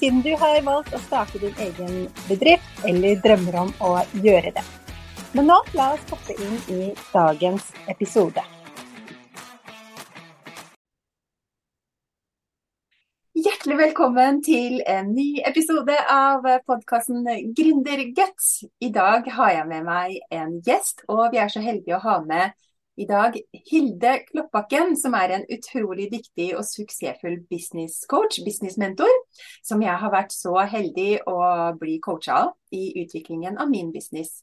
siden du har valgt å starte din egen bedrift eller drømmer om å gjøre det. Men nå la oss hoppe inn i dagens episode. Hjertelig velkommen til en ny episode av podkasten Gründerguts. I dag har jeg med meg en gjest, og vi er så heldige å ha med i dag Hilde Kloppbakken, som er en utrolig dyktig og suksessfull business coach, business mentor, som jeg har vært så heldig å bli coacha av i utviklingen av min business.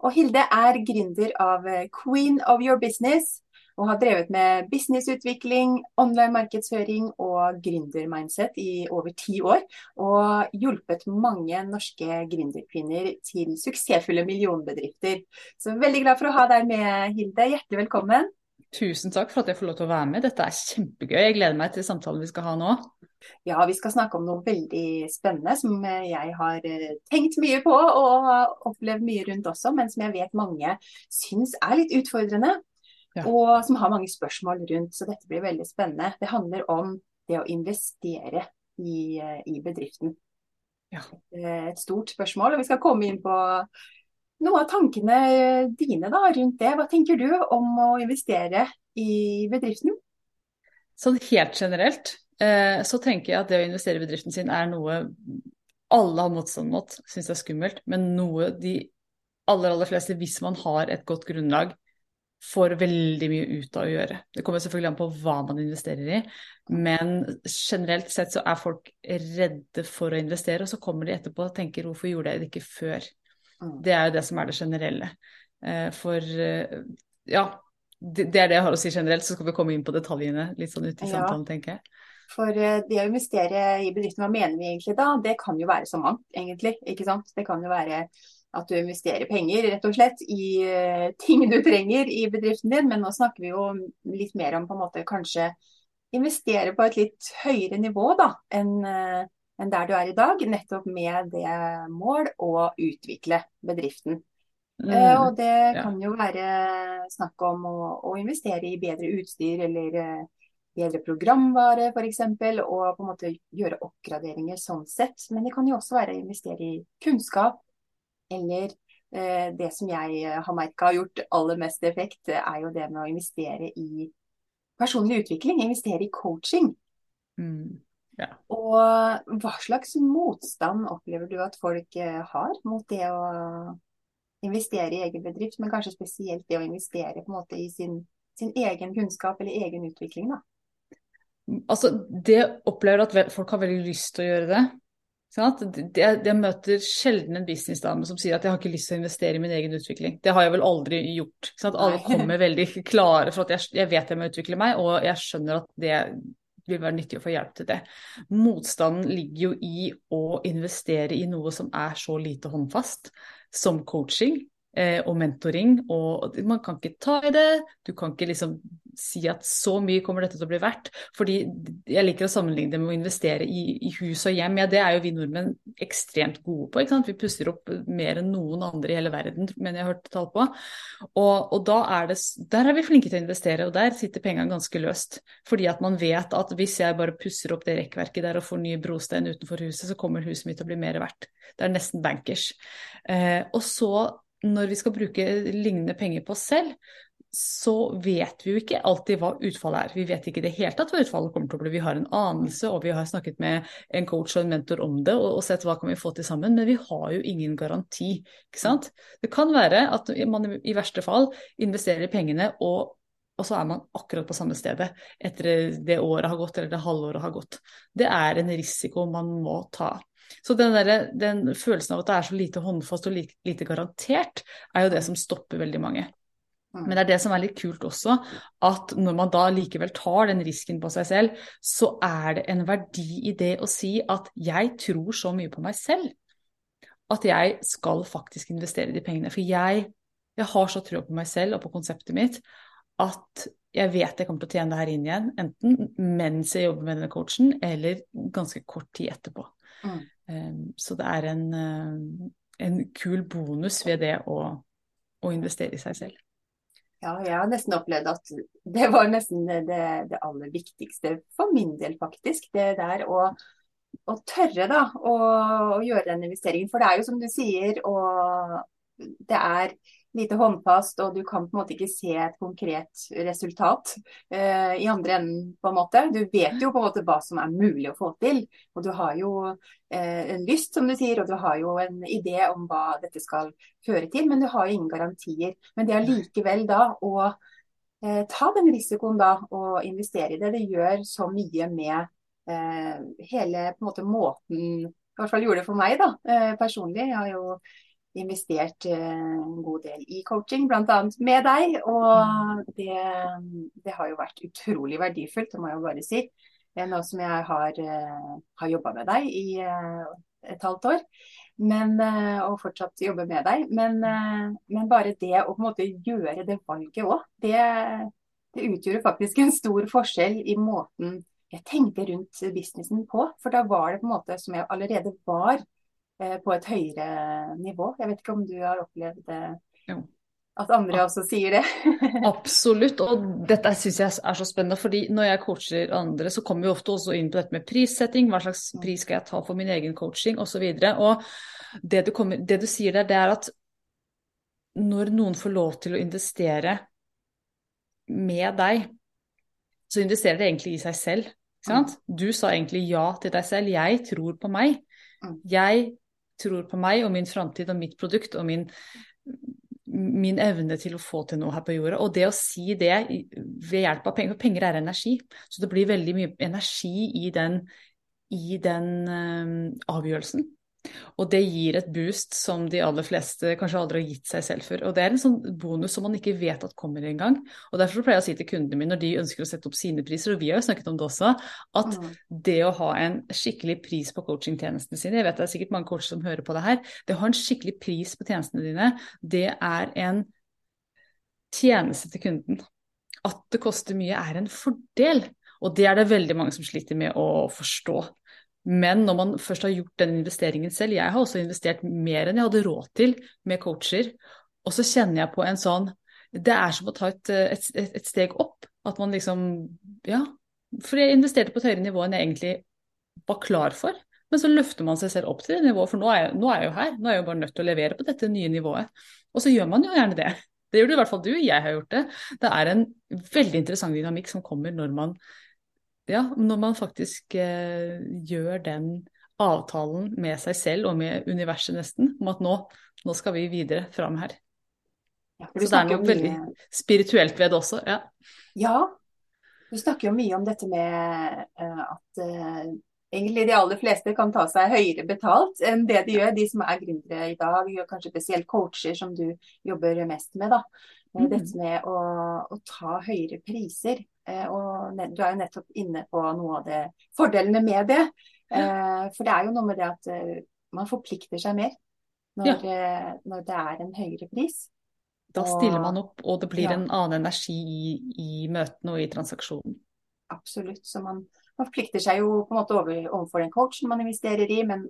Og Hilde er gründer av Queen of Your Business, og har drevet med businessutvikling, online markedsføring og gründermindset i over ti år. Og hjulpet mange norske gründerkvinner til suksessfulle millionbedrifter. Så veldig glad for å ha deg med, Hilde. Hjertelig velkommen. Tusen takk for at jeg får lov til å være med. Dette er kjempegøy. Jeg gleder meg til samtalen vi skal ha nå. Ja, vi skal snakke om noe veldig spennende som jeg har eh, tenkt mye på og opplevd mye rundt også, men som jeg vet mange syns er litt utfordrende. Ja. Og som har mange spørsmål rundt, så dette blir veldig spennende. Det handler om det å investere i, i bedriften. Ja. Et stort spørsmål, og vi skal komme inn på noen av tankene dine da, rundt det. Hva tenker du om å investere i bedriften? Sånn helt generelt eh, så tenker jeg at det å investere i bedriften sin er noe alle har motstand mot, syns det er skummelt, men noe de aller, aller fleste, hvis man har et godt grunnlag, får veldig mye ut av å gjøre. Det kommer selvfølgelig an på hva man investerer i, men generelt sett så er folk redde for å investere, og så kommer de etterpå og tenker 'hvorfor gjorde jeg det ikke før'? Mm. Det er jo det som er det generelle. Eh, for eh, ja, det er det jeg har å si generelt, så skal vi komme inn på detaljene litt sånn ute i samtalen, tenker jeg. For eh, det å investere i bedriften, hva mener vi egentlig da? Det kan jo være så mangt, egentlig. ikke sant? Det kan jo være at du investerer penger rett og slett i uh, ting du trenger i bedriften din. Men nå snakker vi jo litt mer om på en måte kanskje investere på et litt høyere nivå da, enn en der du er i dag. Nettopp med det mål å utvikle bedriften. Mm, uh, og det ja. kan jo være snakk om å, å, investere i bedre utstyr eller bedre programvare f.eks. Og på en måte gjøre oppgraderinger sånn sett. Men det kan jo også være å investere i kunnskap eller eh, det som jeg eh, har merka har gjort aller mest effekt, er jo det med å investere i personlig utvikling. Investere i coaching. Mm. Ja. Og hva slags motstand opplever du at folk eh, har mot det å investere i egen bedrift, men kanskje spesielt det å investere på en måte i sin, sin egen kunnskap eller egen utvikling? da? Altså, Det opplever at folk har veldig lyst til å gjøre det. Jeg, møter sjelden en businessdame som sier at jeg har ikke lyst til å investere i min egen utvikling. Det har jeg vel aldri gjort. Alle kommer veldig klare for at jeg, jeg, vet jeg må utvikle meg, og jeg skjønner at det vil være nyttig å få hjelp til det. Motstanden ligger jo i å investere i noe som er så lite håndfast som coaching eh, og mentoring. Og man kan ikke ta i det, du kan ikke liksom si at så mye kommer dette til å bli verdt. Fordi jeg liker å sammenligne det med å investere i, i hus og hjem. Ja, det er jo vi nordmenn ekstremt gode på. ikke sant? Vi pusser opp mer enn noen andre i hele verden, men jeg har hørt tall på. Og, og er det, der er vi flinke til å investere, og der sitter pengene ganske løst. Fordi at man vet at hvis jeg bare pusser opp det rekkverket der og får nye brostein utenfor huset, så kommer huset mitt til å bli mer verdt. Det er nesten bankers. Eh, og så når vi skal bruke lignende penger på oss selv, så vet vi jo ikke alltid hva utfallet er. Vi vet ikke i det hele tatt hva utfallet kommer til å bli. Vi har en anelse, og vi har snakket med en coach og en mentor om det og, sett hva kan vi få til sammen, men vi har jo ingen garanti. ikke sant? Det kan være at man i verste fall investerer pengene, og, og så er man akkurat på samme stedet etter det året har gått, eller det halvåret har gått. Det er en risiko man må ta. Så den, der, den følelsen av at det er så lite håndfast og lite garantert, er jo det som stopper veldig mange. Mm. Men det er det som er litt kult også, at når man da likevel tar den risken på seg selv, så er det en verdi i det å si at jeg tror så mye på meg selv at jeg skal faktisk investere de pengene. For jeg, jeg har så tro på meg selv og på konseptet mitt at jeg vet jeg kommer til å tjene det her inn igjen, enten mens jeg jobber med denne coachen, eller ganske kort tid etterpå. Mm. Um, så det er en, uh, en, kul bonus ved det å, å investere i seg selv. Ja, jeg har nesten opplevd at det var nesten det, det aller viktigste for min del, faktisk. Det der å, å tørre da, å, å, gjøre den investeringen. For det er jo som du sier, og det er lite håndfast, og du kan på en måte ikke se et konkret resultat uh, i andre enden. på en måte. Du vet jo på en måte hva som er mulig å få til. Og du har jo uh, en lyst, som du sier, og du har jo en idé om hva dette skal føre til, men du har jo ingen garantier. Men det er likevel da å uh, ta den risikoen da og investere i det, det gjør så mye med hele på en måte måten I hvert fall gjorde det for meg da, personlig. Jeg har jo investert eh, en god del i coaching, bl.a. med deg. Og mm. det, det, har jo vært utrolig verdifullt, det må jeg jo bare si. Nå som jeg har, eh, har jobba med deg i eh, et halvt år. Men, og fortsatt jobbe med deg. Men, men, bare det å på en måte gjøre det valget òg, det, det utgjorde faktisk en stor forskjell i måten jeg tenkte rundt businessen på. For da var det på en måte som jeg allerede var Eh, på et høyere nivå. Jeg vet ikke om du har opplevd det, jo. at andre også sier det? Absolutt, og dette syns jeg er så spennende. fordi når jeg coacher andre, så kommer vi ofte også inn på dette med prissetting. Hva slags pris skal jeg ta for min egen coaching osv. Og det du, kommer, det du sier der, det er at når noen får lov til å investere med deg, så investerer det egentlig i seg selv. Mm. Du sa egentlig ja til deg selv. Jeg tror på meg. Mm. Jeg tror på meg og min framtid og mitt produkt og min, min, evne til å få til noe her på jorda. Og det å si det ved hjelp av penger, for penger er energi, så det blir veldig mye energi i den, i den um, avgjørelsen. Og det gir et boost som de aller fleste kanskje aldri har gitt seg selv før. Og det er en sånn bonus som man ikke vet at kommer engang. Og derfor pleier jeg å si til kundene mine når de ønsker å sette opp sine priser, og vi har jo snakket om det også, at mm. det å ha en skikkelig pris på coachingtjenestene sine, jeg vet det er sikkert mange coacher som hører på det her, det å ha en skikkelig pris på tjenestene dine, det er en tjeneste til kunden. At det koster mye er en fordel. Og det er det veldig mange som sliter med å forstå. Men når man først har gjort den investeringen selv Jeg har også investert mer enn jeg hadde råd til med coacher. Og så kjenner jeg på en sånn Det er som å ta et, et, et steg opp. At man liksom Ja. For jeg investerte på et høyere nivå enn jeg egentlig var klar for. Men så løfter man seg selv opp til det nivået, for nå er, jeg, nå er jeg jo her. Nå er jeg jo bare nødt til å levere på dette nye nivået. Og så gjør man jo gjerne det. Det gjør du i hvert fall du, jeg har gjort det. Det er en veldig interessant dynamikk som kommer når man ja, når man faktisk eh, gjør den avtalen med seg selv og med universet nesten, om at nå, nå skal vi videre fram her. Ja, Så det er noe mye... veldig spirituelt ved det også. Ja. ja. Du snakker jo mye om dette med uh, at uh, egentlig de aller fleste kan ta seg høyere betalt enn det de gjør, de som er gründere i dag, og kanskje spesielt coacher som du jobber mest med. da. Mm. Dette med å, å, ta høyere priser. Eh, og du er jo nettopp inne på noe av det fordelene med det. Eh, for det er jo noe med det at eh, man forplikter seg mer når, ja. når det er en høyere pris. Da stiller man opp, og det blir ja. en annen energi i, i møtene og i transaksjonen. Absolutt. Så man, man forplikter seg jo på en måte over, overfor den coachen man investerer i, men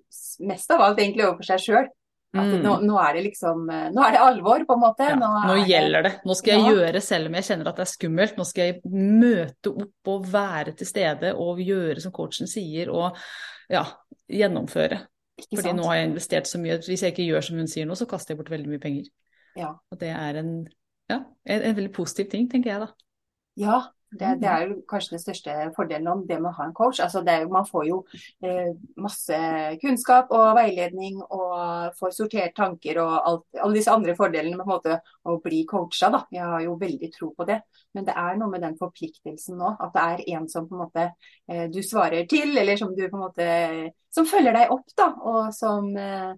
mest av alt egentlig overfor seg sjøl. Mm. Nå, nå, er det liksom Nå er det alvor, på en måte. Ja, nå, nå gjelder det. Nå skal jeg ja. gjøre, selv om jeg kjenner at det er skummelt, nå skal jeg møte opp og være til stede og gjøre som coachen sier, og ja, gjennomføre. Ikke Fordi sant? nå har jeg investert så mye hvis jeg ikke gjør som hun sier nå, så kaster jeg bort veldig mye penger. Ja. Og det er en, ja, en, en veldig positiv ting, tenker jeg da. Ja, det, det, er jo kanskje den største fordelen om det med å ha en coach. Altså er, man får jo eh, masse kunnskap og veiledning og får sortert tanker og alt, alle disse andre fordelene med måte, å bli coacha. Da. Jeg har jo veldig tro på det. Men det er noe med den forpliktelsen nå. At det er en som på en måte eh, du svarer til, eller som du på en måte som følger deg opp, da. Og som, eh,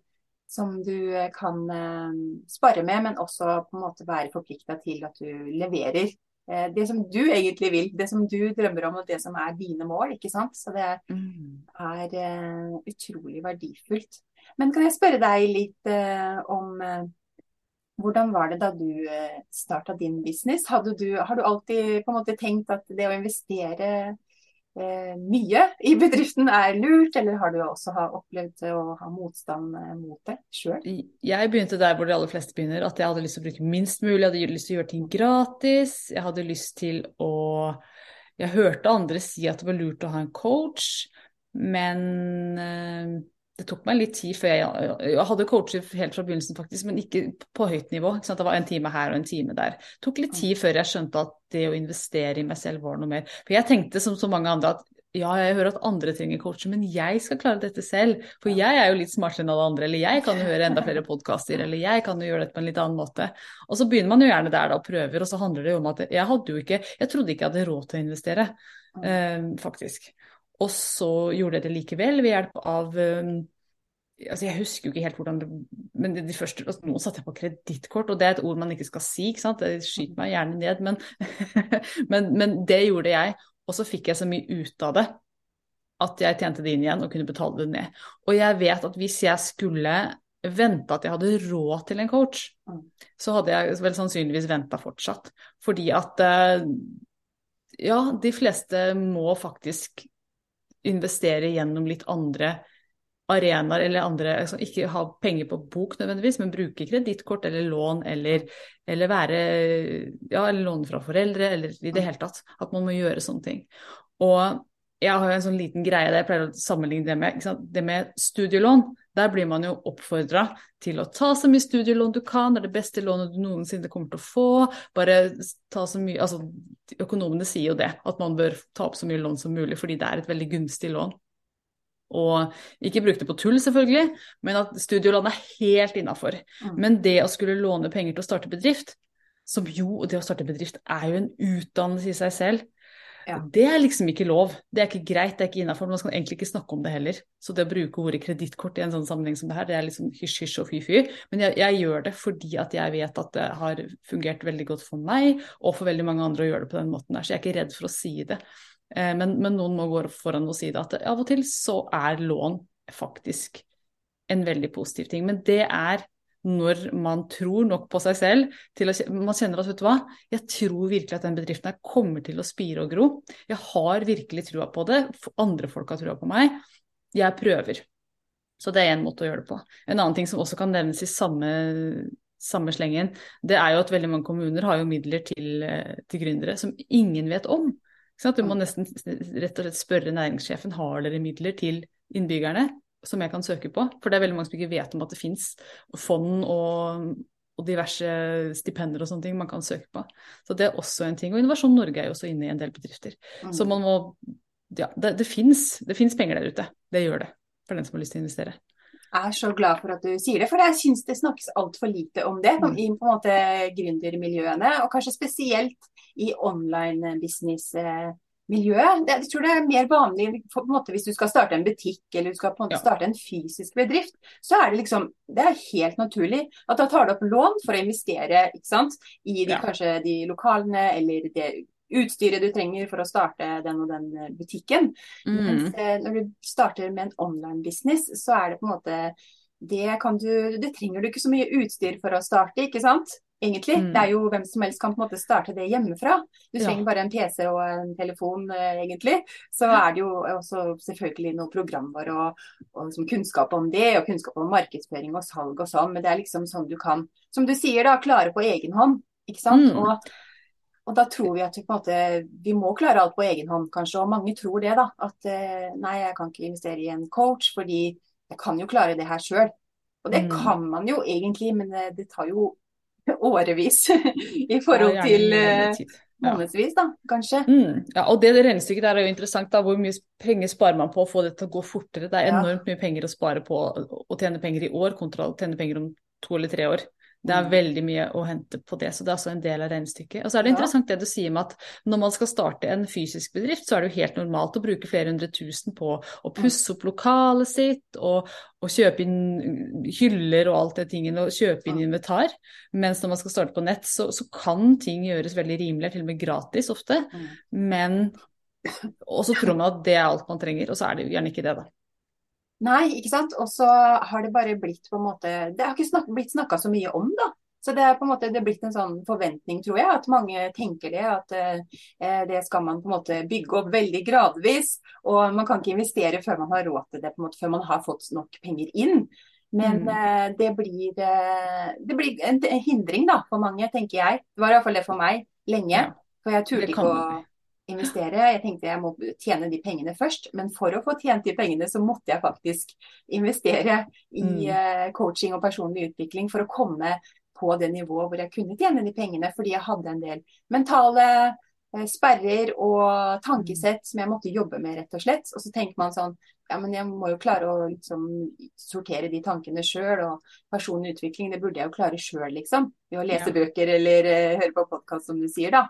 som du kan eh, spare med, men også på en måte være forplikta til at du leverer det som du egentlig vil, det som du drømmer om og det som er dine mål. ikke sant? Så det Mm. er uh, utrolig verdifullt. Men kan jeg spørre deg litt uh, om uh, hvordan var det da du uh, starta din business? Du, har du alltid på en måte tenkt at det å investere eh, mye i bedriften er lurt, eller har du også opplevd å ha motstand eh, mot det sjøl? Jeg begynte der hvor de aller fleste begynner, at jeg hadde lyst til å bruke minst mulig. Jeg hadde lyst til å gjøre ting gratis. Jeg hadde lyst til å Jeg hørte andre si at det var lurt å ha en coach, men eh, det tok meg litt tid før jeg Jeg hadde coacher helt fra begynnelsen, faktisk, men ikke på høyt nivå. Det var en time her og en time der. Det tok litt tid før jeg skjønte at det å investere i meg selv var noe mer. For jeg tenkte som så mange andre at ja, jeg hører at andre trenger coacher, men jeg skal klare dette selv. For jeg er jo litt smartere enn alle andre, eller jeg kan jo høre enda flere podkaster, eller jeg kan jo gjøre dette på en litt annen måte. Og så begynner man jo gjerne der da og prøver, og så handler det jo om at jeg hadde jo ikke Jeg trodde ikke jeg hadde råd til å investere, eh, faktisk. Og så gjorde jeg det likevel ved hjelp av um, altså Jeg husker jo ikke helt hvordan det Men de første altså Nå satte jeg på kredittkort, og det er et ord man ikke skal si, ikke sant. Det skyter meg gjerne ned, men, men, men det gjorde jeg. Og så fikk jeg så mye ut av det at jeg tjente det inn igjen og kunne betale det ned. Og jeg vet at hvis jeg skulle vente at jeg hadde råd til en coach, så hadde jeg vel sannsynligvis venta fortsatt. Fordi at ja, de fleste må faktisk investere gjennom litt andre arenaer eller andre altså Ikke ha penger på bok nødvendigvis, men bruke kredittkort eller lån eller, eller være Ja, eller låne fra foreldre, eller i det hele tatt. At man må gjøre sånne ting. Og jeg har jo en sånn liten greie der jeg pleier å sammenligne det med, det med studielån. Der blir man jo oppfordra til å ta så mye studielån du kan, det er det beste lånet du noensinne kommer til å få. Bare ta så mye Altså, økonomene sier jo det, at man bør ta opp så mye lån som mulig, fordi det er et veldig gunstig lån. Og ikke bruke det på tull, selvfølgelig, men at studielån er helt innafor. Mm. Men det å skulle låne penger til å starte bedrift, som jo, det å starte bedrift er jo en utdannelse i seg selv, ja. det er liksom ikke lov. Det er ikke greit, det er ikke innafor. Man skal egentlig ikke snakke om det heller. Så det å bruke ordet kredittkort i en sånn sammenheng som det her, det er liksom hysj-hysj og fy-fy. Men jeg, jeg, gjør det fordi at jeg vet at det har fungert veldig godt for meg, og for veldig mange andre å gjøre det på den måten der. Så jeg er ikke redd for å si det. Eh, men, men, noen må gå foran og si det, at av og til så er lån faktisk en veldig positiv ting. Men det er når man tror nok på seg selv til å Man kjenner at vet du hva, jeg tror virkelig at den bedriften her kommer til å spire og gro. Jeg har virkelig trua på det. Andre folk har trua på meg. Jeg prøver. Så det er én måte å gjøre det på. En annen ting som også kan nevnes i samme, samme slengen, det er jo at veldig mange kommuner har jo midler til, eh, til gründere som ingen vet om. Du må nesten rett og slett spørre næringssjefen har dere midler til innbyggerne som jeg kan søke på. For det er veldig mange som ikke vet om at det fins fond og, og, diverse stipender og sånne ting man kan søke på. Så det er også en ting. Og Innovasjon Norge er jo også inne i en del bedrifter. Mm. Så man må Ja, det, det fins penger der ute. Det gjør det. For den som har lyst til å investere. Er så glad for at du sier det, for jeg syns det snakkes altfor lite om det mm. i på en måte gründermiljøene. Og kanskje spesielt i online business miljøet. Jeg tror det er mer vanlig på en måte, hvis du skal starte en butikk eller du skal på en måte ja. starte en fysisk bedrift. Så er det liksom det er helt naturlig at da tar du opp lån for å investere ikke sant, i de, ja. kanskje de lokalene eller det utstyret du trenger for å starte den og den butikken. Mm. Mens eh, når du starter med en online business, så er det på en måte det, kan du, det trenger du ikke så mye utstyr for å starte, ikke sant? egentlig. Mm. Det er jo hvem som helst kan på en måte starte det hjemmefra. Du trenger ja. bare en PC og en telefon, uh, egentlig. Så er det jo også selvfølgelig noe programvare og, og liksom kunnskap om det, og kunnskap om markedsføring og salg og sånn. Men det er liksom sånn du kan, som du sier, da, klare på egen hånd. Ikke sant. Mm. Og, og, da tror vi at vi måte, vi må klare alt på egen hånd, kanskje. Og mange tror det, da. At uh, nei, jeg kan ikke investere i en coach, fordi jeg kan jo klare det her sjøl. Og det mm. kan man jo egentlig, men det, det tar jo årevis i forhold ja, til uh, månedsvis, da, kanskje. Mm, ja, og det regnestykket der er jo interessant. da, Hvor mye penger sparer man på å få det til å gå fortere? Det er enormt mye penger å spare på å tjene penger i år kontra å tjene penger om to eller tre år. Det er Mm. veldig mye å hente på det, så det er også en del av regnestykket. Og så er det interessant det du sier med at når man skal starte en fysisk bedrift, så er det jo helt normalt å bruke flere hundre tusen på å pusse opp lokalet sitt og, og kjøpe inn hyller og alt det tingene, og kjøpe inn Mm. inventar. Mens når man skal starte på nett, så, så kan ting gjøres veldig rimelig, til og med gratis ofte. Mm. Men Og så tror man at det er alt man trenger, og så er det jo gjerne ikke det, da. Nei, ikke sant. Og så har det bare blitt på en måte Det har ikke snak blitt snakka så mye om, da. Så det er på en måte det er blitt en sånn forventning, tror jeg, at mange tenker det. At eh, det skal man på en måte bygge opp veldig gradvis. Og man kan ikke investere før man har råd til det, på en måte, før man har fått nok penger inn. Men Mm. eh, det blir, eh, det blir en, hindring da, for mange, tenker jeg. Det var iallfall det for meg lenge. For jeg turte ikke å investere. Jeg tenkte jeg må tjene de pengene først. Men for å få tjent de pengene, så måtte jeg faktisk investere i Mm. eh, coaching og personlig utvikling for å komme på det nivået hvor jeg kunne tjene de pengene. Fordi jeg hadde en del mentale eh, sperrer og tankesett som jeg måtte jobbe med, rett og slett. Og så tenker man sånn ja, men jeg må jo klare å liksom sortere de tankene sjøl. Og personlig utvikling, det burde jeg jo klare sjøl, liksom. Ved å lese Ja. bøker eller uh, høre på podkast, som du sier, da.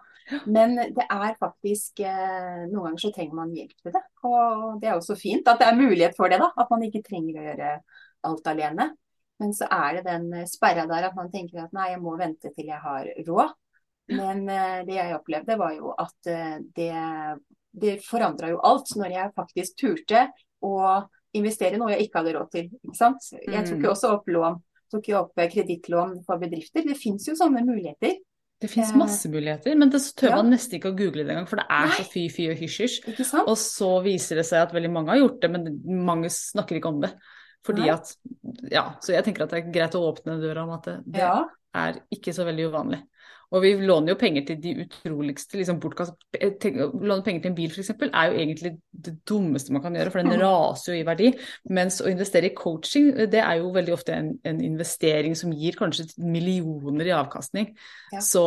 Men det er faktisk eh, Noen ganger så trenger man hjelp til det. Og det er også fint at det er mulighet for det, da. At man ikke trenger å gjøre alt alene. Men så er det den eh, sperra der at man tenker at nei, jeg må vente til jeg har råd. Men eh, det jeg opplevde var jo at det, det forandra jo alt når jeg faktisk turte å investere i noe jeg ikke hadde råd til. Ikke sant? Jeg tok Mm. jo også opp lån. Tok jo opp kredittlån for bedrifter. Det fins jo sånne muligheter. Det fins Eh, masse muligheter, men det tør ja. man nesten ikke å google det engang, for det er Nei. så fy-fy og hysj-hysj. Og så viser det seg at veldig mange har gjort det, men mange snakker ikke om det. Fordi Nei. at, ja, Så jeg tenker at det er greit å åpne døra om at det, det Ja. er ikke så veldig uvanlig. Og vi låner jo penger til de utroligste, liksom bortkast... låne penger til en bil f.eks. er jo egentlig det dummeste man kan gjøre, for den raser jo i verdi. Mens å investere i coaching, det er jo veldig ofte en, en investering som gir kanskje millioner i avkastning. Ja. Så,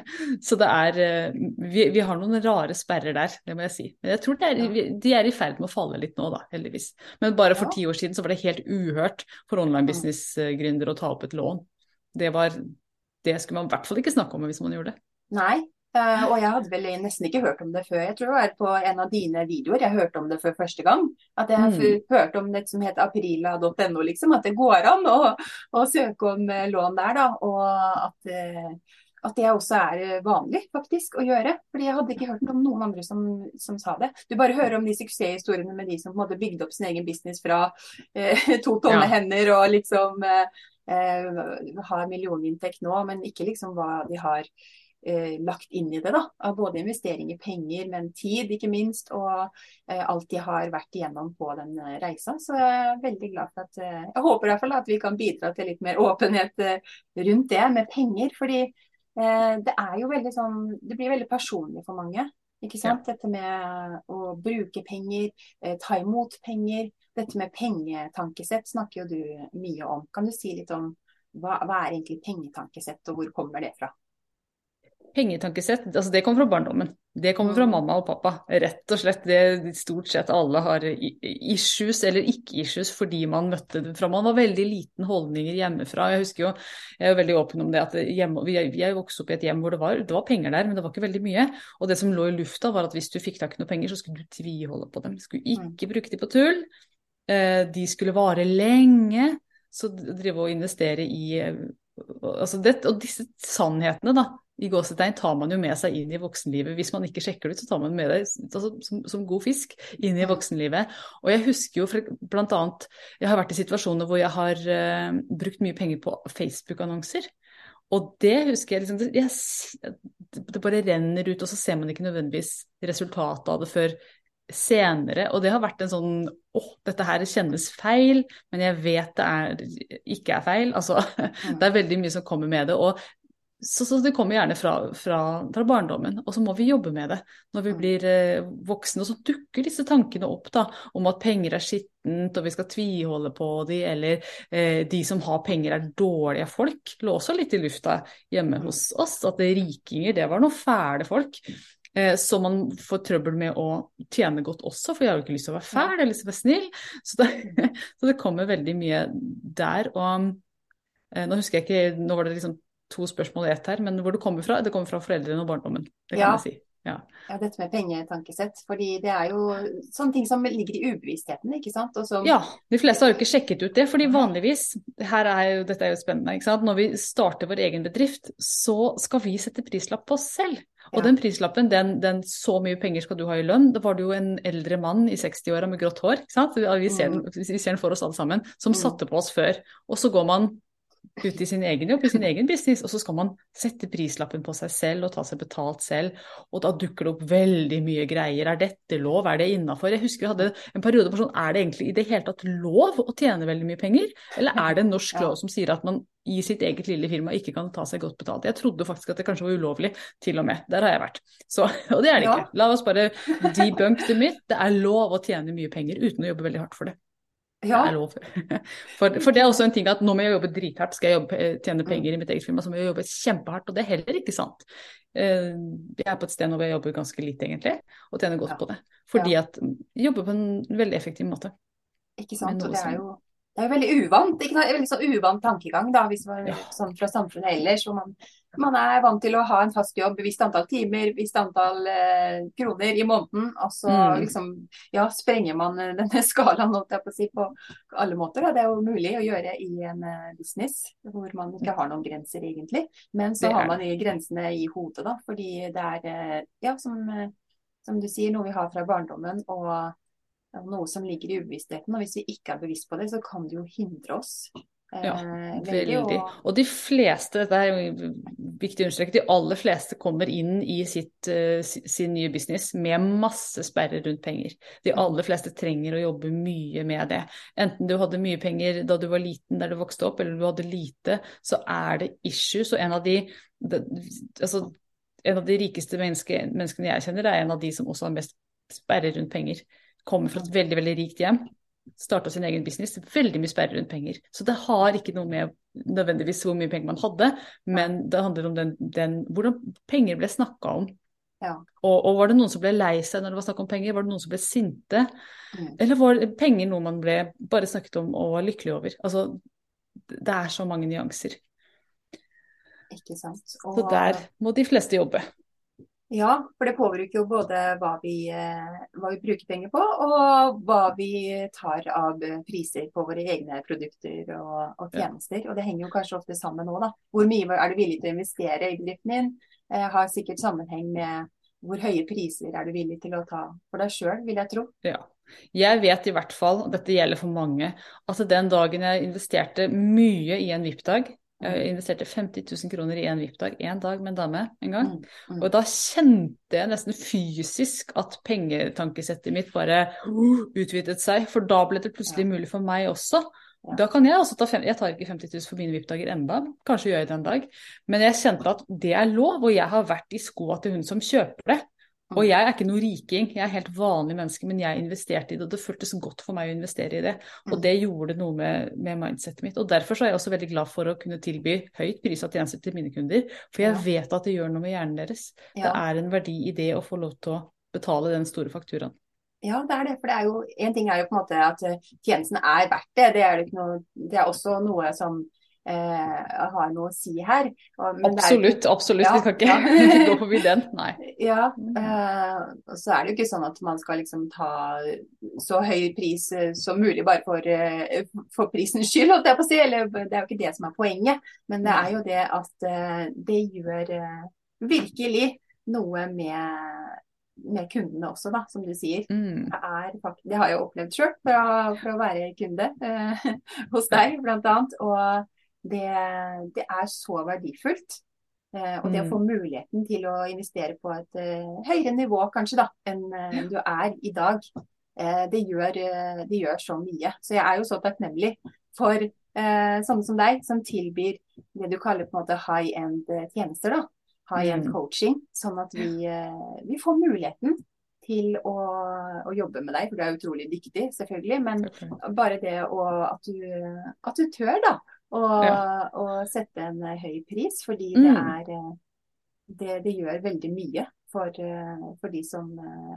så det er eh, vi, vi har noen rare sperrer der, det må jeg si. Men jeg tror det er, de er i ferd med å falle litt nå, da, heldigvis. Men bare for Ja. ti år siden så var det helt uhørt for online business-gründere å ta opp et lån. Det var det skulle man i hvert fall ikke snakke om hvis man gjorde det. Nei. Uh, og jeg hadde vel nesten ikke hørt om det før. Jeg tror det var på en av dine videoer jeg hørte om det for første gang. At jeg Mm. hørte om det som heter aprila.no, liksom. At det går an å, å søke om eh, lån der, da. Og at, eh, at det også er vanlig faktisk å gjøre. Fordi jeg hadde ikke hørt om noen andre som, som sa det. Du bare hører om de suksesshistoriene med de som på en måte bygde opp sin egen business fra eh, to tomme Ja. hender og liksom eh, eh, har millioninntekt nå, men ikke liksom hva de har eh, lagt inn i det. da, Av både investering i penger, men tid ikke minst, og eh, alt de har vært igjennom på den eh, reisa. Så jeg er veldig glad for at eh, Jeg håper i hvert fall at vi kan bidra til litt mer åpenhet eh, rundt det med penger. fordi det er jo veldig sånn Det blir veldig personlig for mange. Ikke sant? Dette med å bruke penger, eh, ta imot penger. Dette med pengetankesett snakker jo du mye om. Kan du si litt om hva, hva er egentlig pengetankesett, og hvor kommer det fra? Pengetankesett, altså det kommer fra barndommen. Det kommer fra Mm. mamma og pappa. Rett og slett. Det stort sett alle har issues eller ikke-issues fordi man møtte det fra man var veldig liten holdninger hjemmefra. Jeg husker jo, jeg er jo veldig åpen om det at hjemme, vi, jeg vokste opp i et hjem hvor det var, det var penger der, men det var ikke veldig mye. Og det som lå i lufta var at hvis du fikk tak i noe penger, så skulle du tviholde på dem. Du skulle ikke bruke de på tull. Eh, De skulle vare lenge. Så drive og investere i eh, altså det, Og disse sannhetene, da, i gåsetegn, tar man jo med seg inn i voksenlivet. Hvis man ikke sjekker det ut, så tar man med det altså, som, som god fisk inn i voksenlivet. Og jeg husker jo for, blant annet Jeg har vært i situasjoner hvor jeg har uh, brukt mye penger på Facebook-annonser. Og det husker jeg liksom yes, det bare renner ut, og så ser man ikke nødvendigvis resultatet av det før senere. Og det har vært en sånn åh, dette her kjennes feil, men jeg vet det er, ikke er feil. Altså, det er veldig mye som kommer med det. og så, så det kommer gjerne fra, fra, fra barndommen, og så må vi jobbe med det når vi blir eh, voksne. Og så dukker disse tankene opp da, om at penger er skittent, og vi skal tviholde på de, eller eh, de som har penger er dårlige folk. Lå også litt i lufta hjemme Mm. hos oss, at rikinger, det var noen fæle folk. Eh, så man får trøbbel med å tjene godt også, for jeg har jo ikke lyst til å være fæl, jeg har lyst til å være snill. Så det, så det kommer veldig mye der. Og Eh, nå husker jeg ikke, nå var det liksom to spørsmål i ett her, men hvor det kommer fra? Det kommer fra foreldrene og barndommen. Det kan Ja. jeg si. Ja. Ja, dette med pengetankesett. Fordi det er jo sånne ting som ligger i ubevisstheten, ikke sant. Som, Ja, de fleste har jo ikke sjekket ut det, fordi vanligvis, her er jo, dette er jo spennende, ikke sant? når vi starter vår egen bedrift, så skal vi sette prislapp på oss selv. Og Ja. den prislappen, den, den så mye penger skal du ha i lønn, da var det jo en eldre mann i 60-åra med grått hår, ikke sant? Vi ser, den, vi ser den for oss alle sammen, som Mm. satte på oss før. Og så går man ut i sin egen jobb, i sin egen business, og så skal man sette prislappen på seg selv og ta seg betalt selv, og da dukker det opp veldig mye greier. Er dette lov, er det innafor? Jeg husker vi hadde en periode på sånn, er det egentlig i det hele tatt lov å tjene veldig mye penger? Eller er det en norsk lov som sier at man i sitt eget lille firma ikke kan ta seg godt betalt? Jeg trodde faktisk at det kanskje var ulovlig, til og med. Der har jeg vært. Så, og det er det ikke. La oss bare debunk the myth. Det er lov å tjene mye penger uten å jobbe veldig hardt for det. Ja. For, for det er også en ting at nå må jeg jobbe drithardt, skal jeg jobbe, eh, tjene penger i mitt eget firma, så må jeg jobbe kjempehardt. Og det er heller ikke sant. Eh, Jeg er på et sted nå hvor jeg jobber ganske lite, egentlig, og tjener godt Ja. på det. Fordi at jeg jobber på en veldig effektiv måte. ikke sant. Og det er jo det er jo veldig uvant. Ikke noe, Veldig sånn uvant tankegang, da, hvis man Ja. sånn fra samfunnet ellers. Hvor man, man er vant til å ha en fast jobb, visst antall timer, visst antall eh, kroner i måneden. Og så Mm. liksom, ja, sprenger man eh, denne skalaen på si, på alle måter. Da. Det er jo mulig å gjøre i en eh, business hvor man ikke har noen grenser egentlig. Men så har man de grensene i hodet, da. Fordi det er, eh, ja, som, som du sier, noe vi har fra barndommen. og noe som ligger i ubevisstheten. Og hvis vi ikke er bevisst på det, så kan det jo hindre oss. eh, Ja, veldig. Veldig. Og, Og de fleste, dette er viktig å understreke, de aller fleste kommer inn i sitt, eh, sin nye business med masse sperrer rundt penger. De aller fleste trenger å jobbe mye med det. Enten du hadde mye penger da du var liten der du vokste opp, eller du hadde lite, så er det issues. Og en av de, det, altså, en av de rikeste menneske, menneskene jeg kjenner, er en av de som også har mest sperrer rundt penger. Kommer fra et veldig, veldig rikt hjem. Starta sin egen business. Veldig mye sperre rundt penger. Så det har ikke noe med nødvendigvis hvor mye penger man hadde, men det handler om den, den, hvordan penger ble snakka om. Ja. Og, og var det noen som ble lei seg når det var snakk om penger? Var det noen som ble sinte? Mm. Eller var penger noe man ble bare snakket om og var lykkelig over? Altså, det er så mange nyanser. ikke sant. Så Og, der må de fleste jobbe. Ja, for det påvirker jo både hva vi, eh, hva vi bruker penger på, og hva vi tar av eh, priser på våre egne produkter og, og Ja. tjenester. Og det henger jo kanskje ofte sammen nå, da. Hvor mye er du villig til å investere i bedriften din? Eh, har sikkert sammenheng med hvor høye priser er du villig til å ta for deg sjøl, vil jeg tro. Ja. Jeg vet i hvert fall, og dette gjelder for mange, at den dagen jeg investerte mye i en VIP-dag Jeg investerte 50 000 kroner i en VIP-dag én dag med en dame en gang. Mm, mm. Og da kjente jeg nesten fysisk at pengetankesettet mitt bare uh, utvidet seg. For da ble det plutselig mulig for meg også. Da kan jeg også ta fem, Jeg tar ikke 50 000 for mine VIP-dager enda, kanskje gjør jeg det en dag. Men jeg kjente at det er lov, og jeg har vært i skoa til hun som kjøper det. Og jeg er ikke noe riking, jeg er helt vanlig menneske, men jeg investerte i det, og det føltes godt for meg å investere i det. Og det gjorde noe med, med mindsettet mitt. Og derfor så er jeg også veldig glad for å kunne tilby høyt prisa tjenester til mine kunder, for jeg Ja. vet at det gjør noe med hjernen deres. Det er en verdi i det å få lov til å betale den store fakturaen. Ja, det er det. For det er jo, en ting er jo på en måte at eh, tjenesten er verdt det. Det er, det ikke noe, det er også noe som har noe å si her. Og, men det er Absolutt, absolutt. Ja, Vi kan ikke ja. gå forbi den. Nei. Ja, eh, og så er det jo ikke sånn at man skal liksom ta så høy pris eh, som mulig bare for, eh, for prisens skyld, holdt jeg på å si. Eller det er jo ikke det som er poenget. Men det er jo det at eh, det gjør eh, virkelig noe med, med kundene også, da, som du sier. Mm. Det, er, har jeg opplevd sjøl fra, fra å være kunde eh, hos deg, bl.a. Og det, det er så verdifullt. Eh, og det å Mm. få muligheten til å investere på et eh, høyere nivå kanskje da, enn eh, du er i dag, det, gjør, det gjør så mye. Så jeg er jo så takknemlig for sånne som deg, som tilbyr det du kaller på en måte high end tjenester. da. High end Mm. coaching. Sånn at vi, vi får muligheten til å, å jobbe med deg, for du er utrolig dyktig, selvfølgelig. Men bare det å, at, du, at du tør, da. Å Ja. og sette en eh, høy pris, fordi det Mm. er eh, det, det gjør veldig mye for, eh, for de som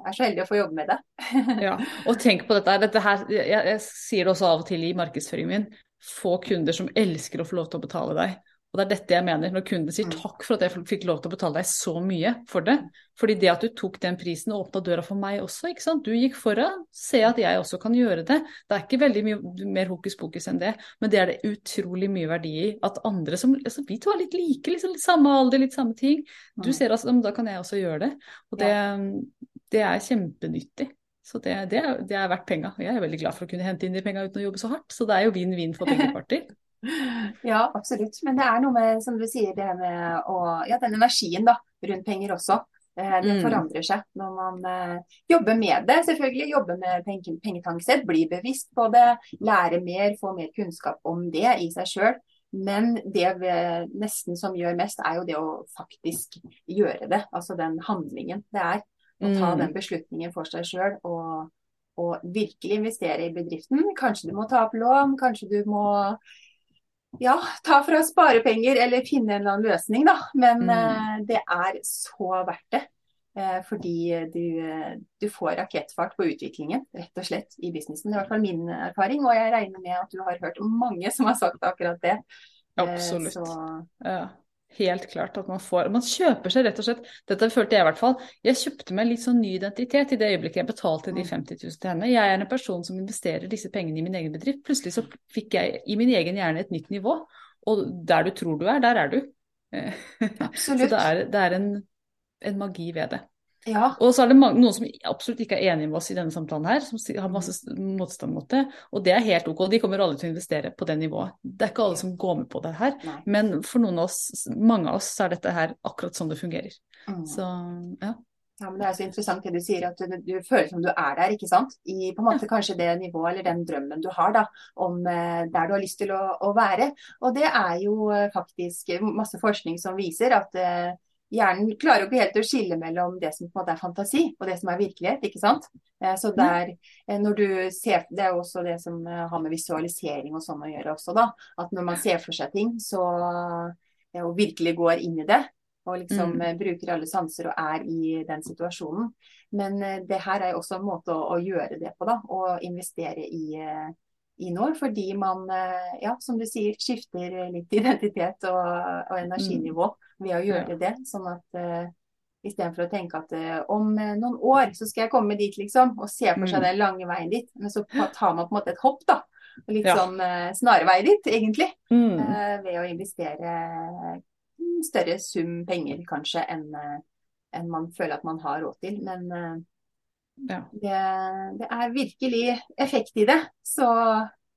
er så heldige å få jobbe med det. Ja, og tenk på dette, dette her jeg, jeg sier det også av og til i markedsføringen min. få kunder som elsker å få lov til å betale deg. Og det er dette jeg mener, når kunden sier Mm. takk for at jeg fikk lov til å betale deg så mye for det. Fordi det at du tok den prisen og åpna døra for meg også, ikke sant. Du gikk foran, se at jeg også kan gjøre det. Det er ikke veldig mye mer hokus pokus enn det, men det er det utrolig mye verdi i. At andre som altså Vi to er litt like, liksom litt samme alder, litt samme ting. Du Mm. ser altså, da kan jeg også gjøre det. Og det, det er kjempenyttig. Så det, det, er, det er verdt penga. Jeg er veldig glad for å kunne hente inn de penga uten å jobbe så hardt. Så det er jo vinn-vinn for begge parter. Ja, absolutt. Men det er noe med, som du sier, det med å Ja, den energien da, rundt penger også. eh, Det Mm. forandrer seg når man eh, jobber med det. Selvfølgelig Jobber med penge, pengetanksett, bli bevisst på det, lære mer, få mer kunnskap om det i seg sjøl. Men det vi, nesten som gjør mest, er jo det å faktisk gjøre det. Altså den handlingen det er. Å ta Mm. den beslutningen for seg sjøl og, og virkelig investere i bedriften. Kanskje du må ta opp lån, kanskje du må ja, ta fra sparepenger eller finne en eller annen løsning, da. Men Mm. eh, det er så verdt det. Eh, fordi du, eh, du får rakettfart på utviklingen, rett og slett, i businessen. Det er i hvert fall min erfaring, og jeg regner med at du har hørt mange som har sagt akkurat det. Absolutt. Så, Ja, helt klart at man får Man kjøper seg rett og slett Dette følte jeg i hvert fall. Jeg kjøpte meg litt sånn ny identitet i det øyeblikket jeg betalte de Mm. 50 000 til henne. Jeg er en person som investerer disse pengene i min egen bedrift. Plutselig så fikk jeg i min egen hjerne et nytt nivå. Og der du tror du er, der er du. Absolutt. Så det er, det er en, en magi ved det. Ja. Og så er det mange, noen som absolutt ikke er enig med oss i denne samtalen her, som har masse motstand mot det. Og det er helt ok. De kommer alle til å investere på det nivået. Det er ikke alle som går med på det her. Nei. Men for noen av oss, mange av oss, så er dette her akkurat sånn det fungerer. Mm. Så ja. Ja, men Det er så interessant det du sier, at du, du føler som du er der, ikke sant? I på en måte kanskje det nivået eller den drømmen du har da, om eh, der du har lyst til å, å være. Og det er jo eh, faktisk masse forskning som viser at eh, hjernen klarer jo ikke helt å skille mellom det som på en måte er fantasi og det som er virkelighet, ikke sant? Eh, så der, eh, når du ser, Det er jo også det som eh, har med visualisering og sånn å gjøre også, da. At når man ser for seg ting, så og virkelig går inn i det og liksom Mm. bruker alle sanser og er i den situasjonen. Men det her er jo også en måte å, å gjøre det på, da. Å investere i, i nå. Fordi man, ja, som du sier, skifter litt identitet og, og energinivå ved å gjøre det. Sånn at uh, istedenfor å tenke at uh, om eh, noen år så skal jeg komme dit, liksom. Og se for seg Mm. den lange veien dit. Men så tar man på en måte et hopp, da. Litt Ja. sånn uh, snarvei dit, egentlig. Mm. Uh, ved å investere en større sum penger kanskje enn eh, enn man føler at man har råd til. Men eh, Ja. det, det er virkelig effekt i det. Så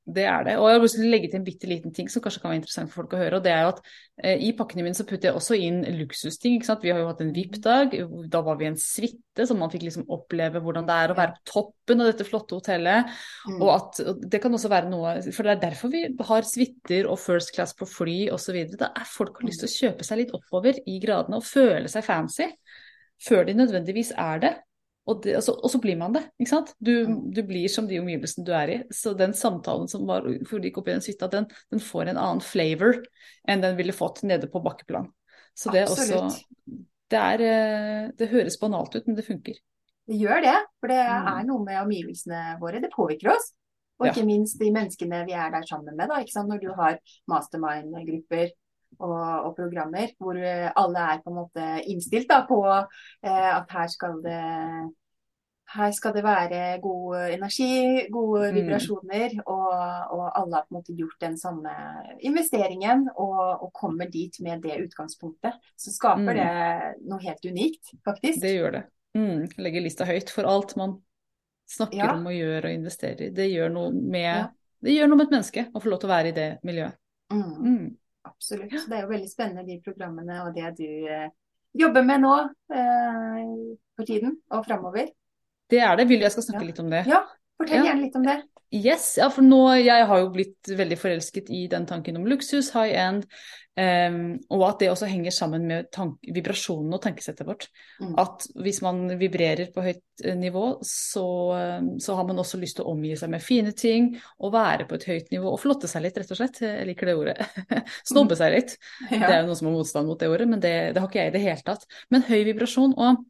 Det er det. Og jeg har lyst til å legge til en bitte liten ting som kanskje kan være interessant for folk å høre. og det er jo at eh, I pakkene mine så putter jeg også inn luksusting. ikke sant? Vi har jo hatt en VIP-dag. Da var vi i en suite, så man fikk liksom oppleve hvordan det er å være på toppen av dette flotte hotellet. mm, Og at og det kan også være noe For det er derfor vi har suiter og first class på fly osv. Da er folk har lyst til å kjøpe seg litt oppover i gradene og føle seg fancy før de nødvendigvis er det. Og, det, altså, så, og så blir man det, ikke sant. Du, Mm. du blir som de omgivelsene du er i. Så den samtalen som var for de gikk i den den, den får en annen flavor enn den ville fått nede på bakkeplan. Så det er også det, er, eh, det høres banalt ut, men det funker. det gjør det. For det Mm. er noe med omgivelsene våre. Det påvirker oss. Og ikke minst de menneskene vi er der sammen med. Da? Når du har mastermind-grupper og, og programmer hvor eh, alle er på en måte innstilt da, på eh, at her skal det her skal det være god energi, gode Mm. vibrasjoner, og, og alle har på en måte gjort den samme investeringen og, og kommer dit med det utgangspunktet. Så skaper Mm. det noe helt unikt, faktisk. Det gjør det. Mm, legger lista høyt for alt man snakker Ja. om og gjør og investerer i. Det gjør noe med Ja. Det gjør noe med et menneske å få lov til å være i det miljøet. Mm. Absolutt. Så det er jo veldig spennende de programmene og det du eh, jobber med nå eh, for tiden og framover. Det er det. Vil du jeg skal snakke Ja. litt om det? Ja, fortell Ja. gjerne litt om det. Yes, ja, for nå, jeg har jo blitt veldig forelsket i den tanken om luksus, high end, um, og at det også henger sammen med vibrasjonen og tankesettet vårt. Mm. At hvis man vibrerer på høyt eh, nivå, så, så har man også lyst til å omgi seg med fine ting, og være på et høyt nivå, og flotte seg litt, rett og slett. Jeg liker det ordet. Snobbe seg litt. Det er jo noen som har motstand mot det ordet, men det, det har ikke jeg i det hele tatt. Men høy vibrasjon, og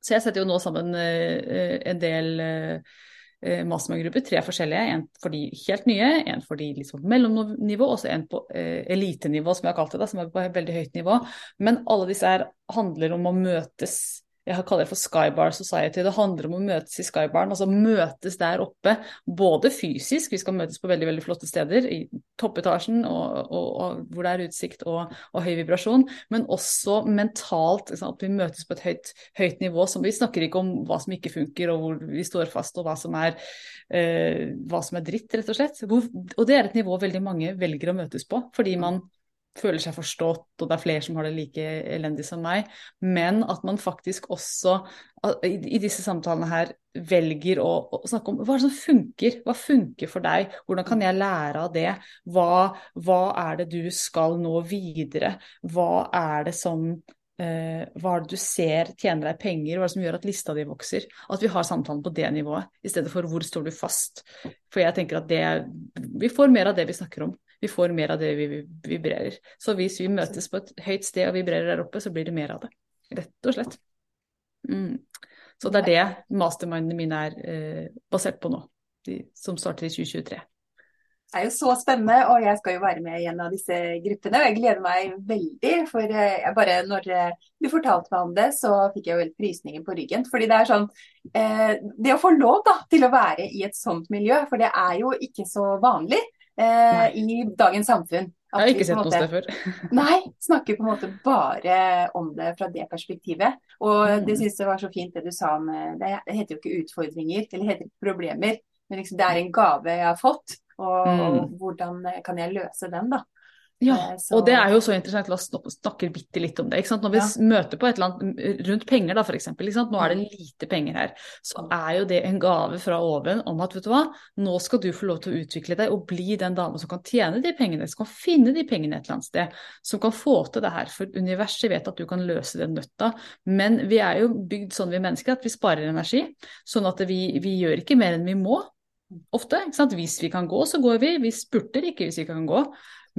så jeg setter jo nå sammen eh, eh, en del eh, eh, mastermind-grupper, tre forskjellige. En for de helt nye, en for de liksom mellomnivå, og en på eh, elitenivå, som jeg har kalt det, da, som er på veldig høyt nivå. Men alle disse her handler om å møtes jeg kaller det for Skybar Society. Det handler om å møtes i Skybaren, altså møtes der oppe. Både fysisk, vi skal møtes på veldig veldig flotte steder, i toppetasjen og, og, og hvor det er utsikt og, og, høy vibrasjon, men også mentalt. At vi møtes på et høyt, høyt, nivå. Som vi snakker ikke om hva som ikke funker og hvor vi står fast og hva som er, eh, hva som er dritt, rett og slett. Og det er et nivå veldig mange velger å møtes på, fordi man føler seg forstått, og det er flere som har det like elendig som meg. Men at man faktisk også i disse samtalene her velger å, å, snakke om hva er det som funker, hva funker for deg, hvordan kan jeg lære av det, hva, hva er det du skal nå videre, hva er det som Uh, hva er det du ser tjener deg penger, hva er det som gjør at lista di vokser? At vi har samtalen på det nivået, i stedet for hvor står du fast. For jeg tenker at det, vi får mer av det vi snakker om vi får mer av det vi vibrerer. Så hvis vi møtes på et høyt sted og vibrerer der oppe, så blir det mer av det. Rett og slett. Mm. Så det er det mastermindene mine er eh, basert på nå, de, som starter i 2023. Det er jo så spennende, og jeg skal jo være med i en av disse gruppene. og Jeg gleder meg veldig. For jeg bare når eh, du fortalte meg om det, så fikk jeg jo helt frysninger på ryggen. Fordi det er sånn eh, Det å få lov da, til å være i et sånt miljø, for det er jo ikke så vanlig eh, i dagens samfunn. jeg har ikke sett noe sted før. nei, snakker på en måte bare om det fra det perspektivet. Og mm. det syns jeg var så fint det du sa om Det heter jo ikke utfordringer, eller heter ikke problemer. Men liksom, det er en gave jeg har fått, og mm. hvordan kan jeg løse den, da. Ja, eh, og det er jo så interessant. La oss snakke bitte litt om det. Når vi ja. møter på et eller annet rundt penger, da f.eks. Nå er det mm. lite penger her. Så er jo det en gave fra oven om at vet du hva, nå skal du få lov til å utvikle deg og bli den dama som kan tjene de pengene, som kan finne de pengene et eller annet sted. Som kan få til det her. For universet vet at du kan løse den nøtta. Men vi er jo bygd sånn vi mennesker at vi sparer energi. Sånn at vi, vi gjør ikke mer enn vi må. Ofte. Hvis vi kan gå, så går vi. Vi spurter ikke hvis vi kan gå.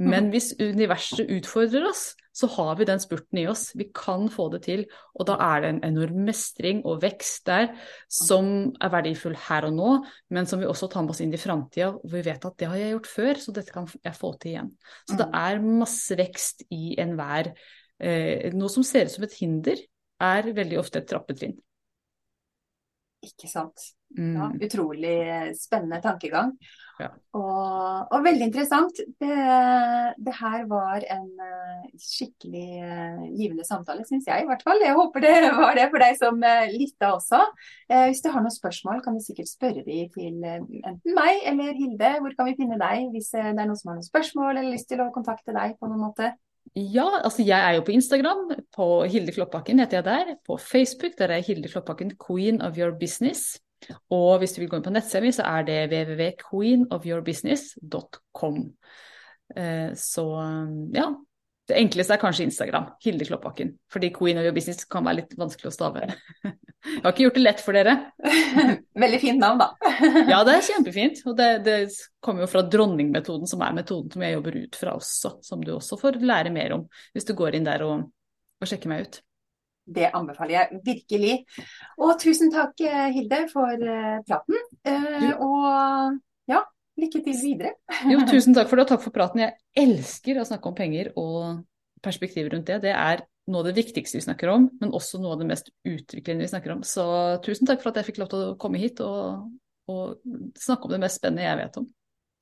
Men mm. hvis universet utfordrer oss, så har vi den spurten i oss. Vi kan få det til. Og da er det en enorm mestring og vekst der som er verdifull her og nå, men som vi også tar med oss inn i framtida. Og vi vet at det har jeg gjort før, så dette kan jeg få til igjen. Så det mm. er masse vekst i enhver eh, Noe som ser ut som et hinder, er veldig ofte et trappetrinn. Ikke sant. Ja, mm. utrolig spennende tankegang. Ja. Og, og, veldig interessant. Det, det, her var en uh, skikkelig uh, givende samtale, syns jeg i hvert fall. Jeg håper det var det for deg som uh, lytta også. hvis du har noen spørsmål, kan du sikkert spørre de til enten meg eller Hilde. Hvor kan vi finne deg hvis det er noen som har noen spørsmål eller lyst til å kontakte deg på noen måte? Ja, altså jeg er jo på Instagram. På Hilde Kloppbakken heter jeg der. På Facebook der er Hilde Kloppbakken queen of your business. Og hvis du vil gå inn på nettsida mi, så er det www.queenofyourbusiness.com. Eh, så ja. Det enkleste er kanskje Instagram. Hilde Kloppbakken. Fordi Queen of Your Business kan være litt vanskelig å stave. Jeg har ikke gjort det lett for dere. Veldig fint navn, da. ja, det er kjempefint. Og det, det kommer jo fra dronningmetoden, som er metoden som jeg jobber ut fra også. Som du også får lære mer om hvis du går inn der og, og sjekker meg ut. Det anbefaler jeg virkelig. Og tusen takk, eh, Hilde, for eh, praten. Eh, og ja, lykke til videre. jo, tusen takk for det, og takk for praten. Jeg elsker å snakke om penger og perspektiver rundt det. Det er noe av det viktigste vi snakker om, men også noe av det mest utviklende vi snakker om. Så tusen takk for at jeg fikk lov til å komme hit og, og snakke om det mest spennende jeg vet om.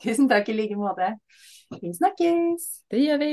Tusen takk i like måte. Vi snakkes. Det gjør vi.